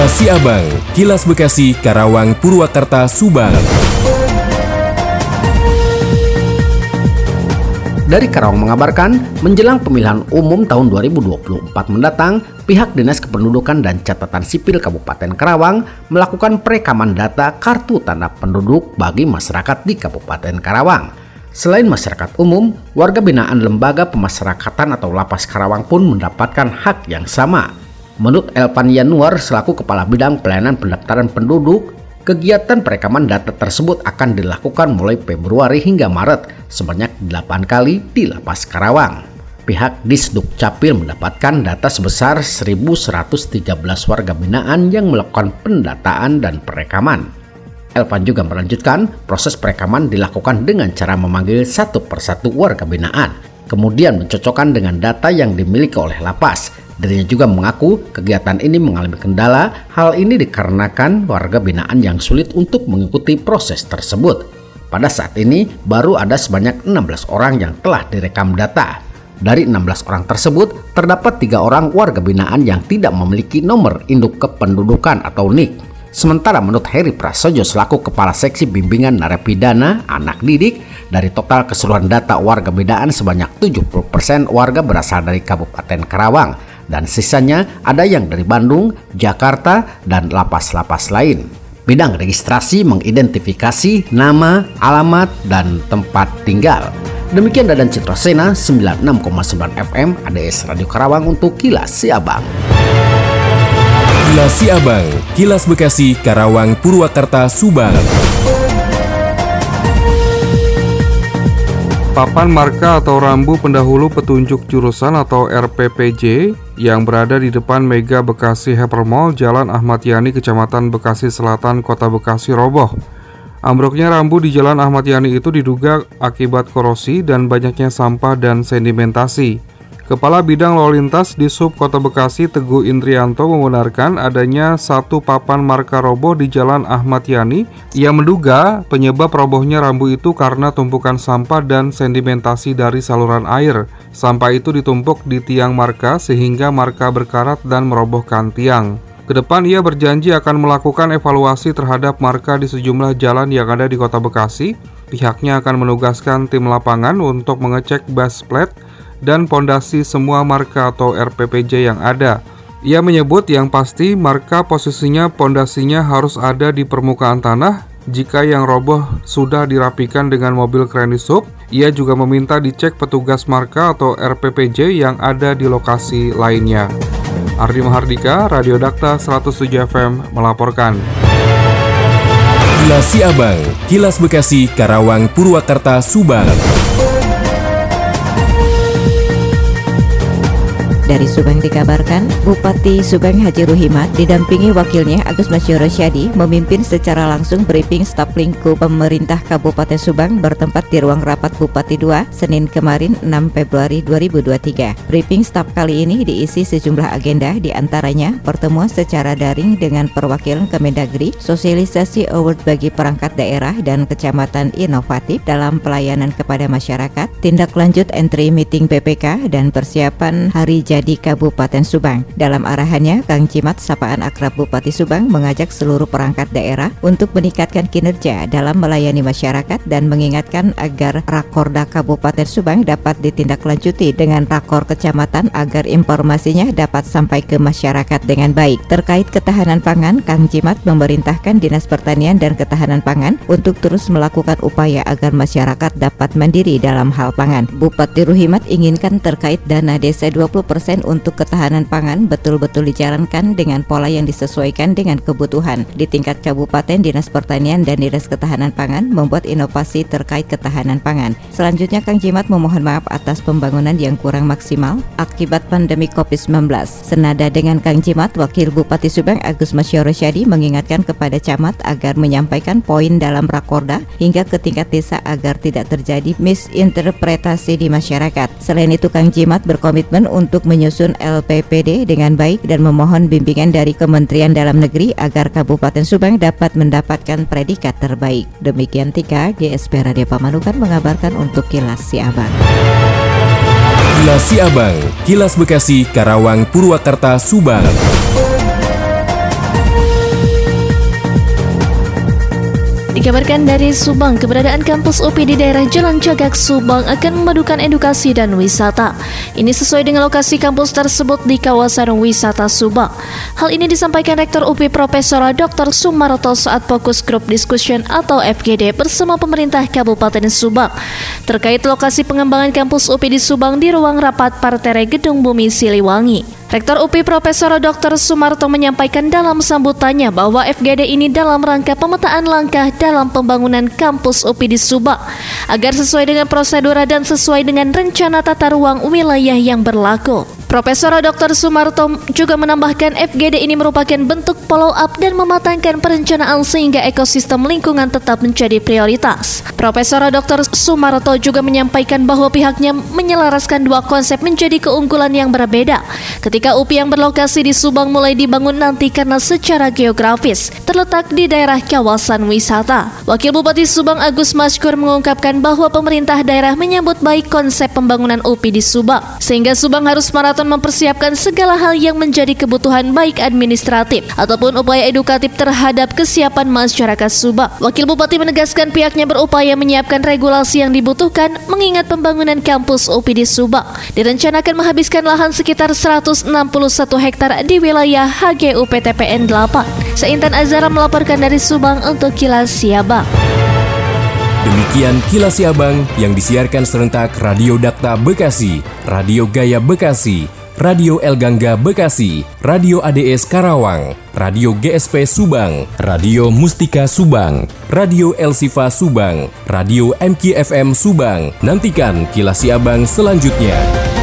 Kilas Siabang, Kilas Bekasi, Karawang, Purwakarta, Subang. Dari Karawang mengabarkan, menjelang pemilihan umum tahun 2024 mendatang, pihak Dinas Kependudukan dan Catatan Sipil Kabupaten Karawang melakukan perekaman data kartu tanda penduduk bagi masyarakat di Kabupaten Karawang. Selain masyarakat umum, warga binaan lembaga pemasyarakatan atau Lapas Karawang pun mendapatkan hak yang sama. Menurut Elvan Yanuar selaku Kepala Bidang Pelayanan Pendaftaran Penduduk, Kegiatan perekaman data tersebut akan dilakukan mulai Februari hingga Maret sebanyak 8 kali di Lapas Karawang. Pihak Disduk Capil mendapatkan data sebesar 1.113 warga binaan yang melakukan pendataan dan perekaman. Elvan juga melanjutkan proses perekaman dilakukan dengan cara memanggil satu persatu warga binaan, kemudian mencocokkan dengan data yang dimiliki oleh lapas Dirinya juga mengaku kegiatan ini mengalami kendala. Hal ini dikarenakan warga binaan yang sulit untuk mengikuti proses tersebut. Pada saat ini baru ada sebanyak 16 orang yang telah direkam data. Dari 16 orang tersebut, terdapat tiga orang warga binaan yang tidak memiliki nomor induk kependudukan atau NIK. Sementara menurut Heri Prasojo selaku Kepala Seksi Bimbingan Narapidana Anak Didik, dari total keseluruhan data warga binaan sebanyak 70% warga berasal dari Kabupaten Karawang dan sisanya ada yang dari Bandung, Jakarta, dan lapas-lapas lain. Bidang registrasi mengidentifikasi nama, alamat, dan tempat tinggal. Demikian Dadan Citra Sena 96,9 FM ADS Radio Karawang untuk Kilas Siabang. Kilas Siabang, Kilas Bekasi, Karawang, Purwakarta, Subang. Papan marka atau rambu pendahulu petunjuk jurusan atau RPPJ yang berada di depan Mega Bekasi Hypermall Jalan Ahmad Yani Kecamatan Bekasi Selatan Kota Bekasi roboh. Ambruknya rambu di Jalan Ahmad Yani itu diduga akibat korosi dan banyaknya sampah dan sedimentasi. Kepala Bidang Lalu Lintas di Sub Kota Bekasi Teguh Indrianto membenarkan adanya satu papan marka roboh di Jalan Ahmad Yani Ia menduga penyebab robohnya rambu itu karena tumpukan sampah dan sedimentasi dari saluran air. Sampah itu ditumpuk di tiang marka sehingga marka berkarat dan merobohkan tiang. Ke depan ia berjanji akan melakukan evaluasi terhadap marka di sejumlah jalan yang ada di Kota Bekasi. Pihaknya akan menugaskan tim lapangan untuk mengecek bus plate dan pondasi semua marka atau RPPJ yang ada. Ia menyebut yang pasti marka posisinya pondasinya harus ada di permukaan tanah. Jika yang roboh sudah dirapikan dengan mobil kren sub, ia juga meminta dicek petugas marka atau RPPJ yang ada di lokasi lainnya. Ardi Mahardika, Radio Dakta 107 FM melaporkan. Kilas Siabang, Kilas Bekasi, Karawang, Purwakarta, Subang. Dari Subang dikabarkan, Bupati Subang Haji Ruhimat didampingi wakilnya Agus Masyoro Syadi memimpin secara langsung briefing staf lingkup pemerintah Kabupaten Subang bertempat di ruang rapat Bupati 2 Senin kemarin 6 Februari 2023. Briefing staf kali ini diisi sejumlah agenda di antaranya pertemuan secara daring dengan perwakilan Kemendagri, sosialisasi award bagi perangkat daerah dan kecamatan inovatif dalam pelayanan kepada masyarakat, tindak lanjut entry meeting PPK dan persiapan hari jadi di Kabupaten Subang. Dalam arahannya, Kang Cimat Sapaan Akrab Bupati Subang mengajak seluruh perangkat daerah untuk meningkatkan kinerja dalam melayani masyarakat dan mengingatkan agar Rakorda Kabupaten Subang dapat ditindaklanjuti dengan Rakor Kecamatan agar informasinya dapat sampai ke masyarakat dengan baik. Terkait ketahanan pangan, Kang Cimat memerintahkan Dinas Pertanian dan Ketahanan Pangan untuk terus melakukan upaya agar masyarakat dapat mandiri dalam hal pangan. Bupati Ruhimat inginkan terkait dana desa 20% untuk ketahanan pangan betul-betul dijalankan dengan pola yang disesuaikan dengan kebutuhan. Di tingkat kabupaten, Dinas Pertanian dan Dinas Ketahanan Pangan membuat inovasi terkait ketahanan pangan. Selanjutnya, Kang Jimat memohon maaf atas pembangunan yang kurang maksimal akibat pandemi COVID-19. Senada dengan Kang Jimat, Wakil Bupati Subang Agus Masyoro Syadi mengingatkan kepada camat agar menyampaikan poin dalam rakorda hingga ke tingkat desa agar tidak terjadi misinterpretasi di masyarakat. Selain itu, Kang Jimat berkomitmen untuk menyusun LPPD dengan baik dan memohon bimbingan dari Kementerian Dalam Negeri agar Kabupaten Subang dapat mendapatkan predikat terbaik. Demikian Tika, GSP Radio Pamanukan mengabarkan untuk Kilas Siabang. Kilas Siabang, Kilas Bekasi, Karawang, Purwakarta, Subang. Dikabarkan dari Subang, keberadaan kampus UPI di daerah Jalan Cagak Subang akan memadukan edukasi dan wisata. Ini sesuai dengan lokasi kampus tersebut di kawasan wisata Subang. Hal ini disampaikan Rektor UPI Profesor Dr. Sumarto saat fokus Group Discussion atau FGD bersama pemerintah Kabupaten Subang terkait lokasi pengembangan kampus UPI di Subang di ruang rapat Partere Gedung Bumi Siliwangi. Rektor UPI Profesor Dr. Sumarto menyampaikan dalam sambutannya bahwa FGD ini dalam rangka pemetaan langkah dalam pembangunan kampus UPI di Subang agar sesuai dengan prosedur dan sesuai dengan rencana tata ruang wilayah yang berlaku. Profesor Dr. Sumarto juga menambahkan FGD ini merupakan bentuk follow up dan mematangkan perencanaan sehingga ekosistem lingkungan tetap menjadi prioritas. Profesor Dr. Sumarto juga menyampaikan bahwa pihaknya menyelaraskan dua konsep menjadi keunggulan yang berbeda. Ketika UPI yang berlokasi di Subang mulai dibangun nanti karena secara geografis terletak di daerah kawasan wisata. Wakil Bupati Subang Agus Maskur mengungkapkan bahwa pemerintah daerah menyambut baik konsep pembangunan UPI di Subang sehingga Subang harus maraton Keraton mempersiapkan segala hal yang menjadi kebutuhan baik administratif ataupun upaya edukatif terhadap kesiapan masyarakat Subang. Wakil Bupati menegaskan pihaknya berupaya menyiapkan regulasi yang dibutuhkan mengingat pembangunan kampus di Subang direncanakan menghabiskan lahan sekitar 161 hektar di wilayah HGU PTPN 8. Seintan Azara melaporkan dari Subang untuk Kilas Siabang. Demikian kilas Siabang yang disiarkan serentak Radio Dakta Bekasi, Radio Gaya Bekasi, Radio El Gangga Bekasi, Radio ADS Karawang, Radio GSP Subang, Radio Mustika Subang, Radio El Sifa Subang, Radio MKFM Subang. Nantikan kilas Siabang selanjutnya.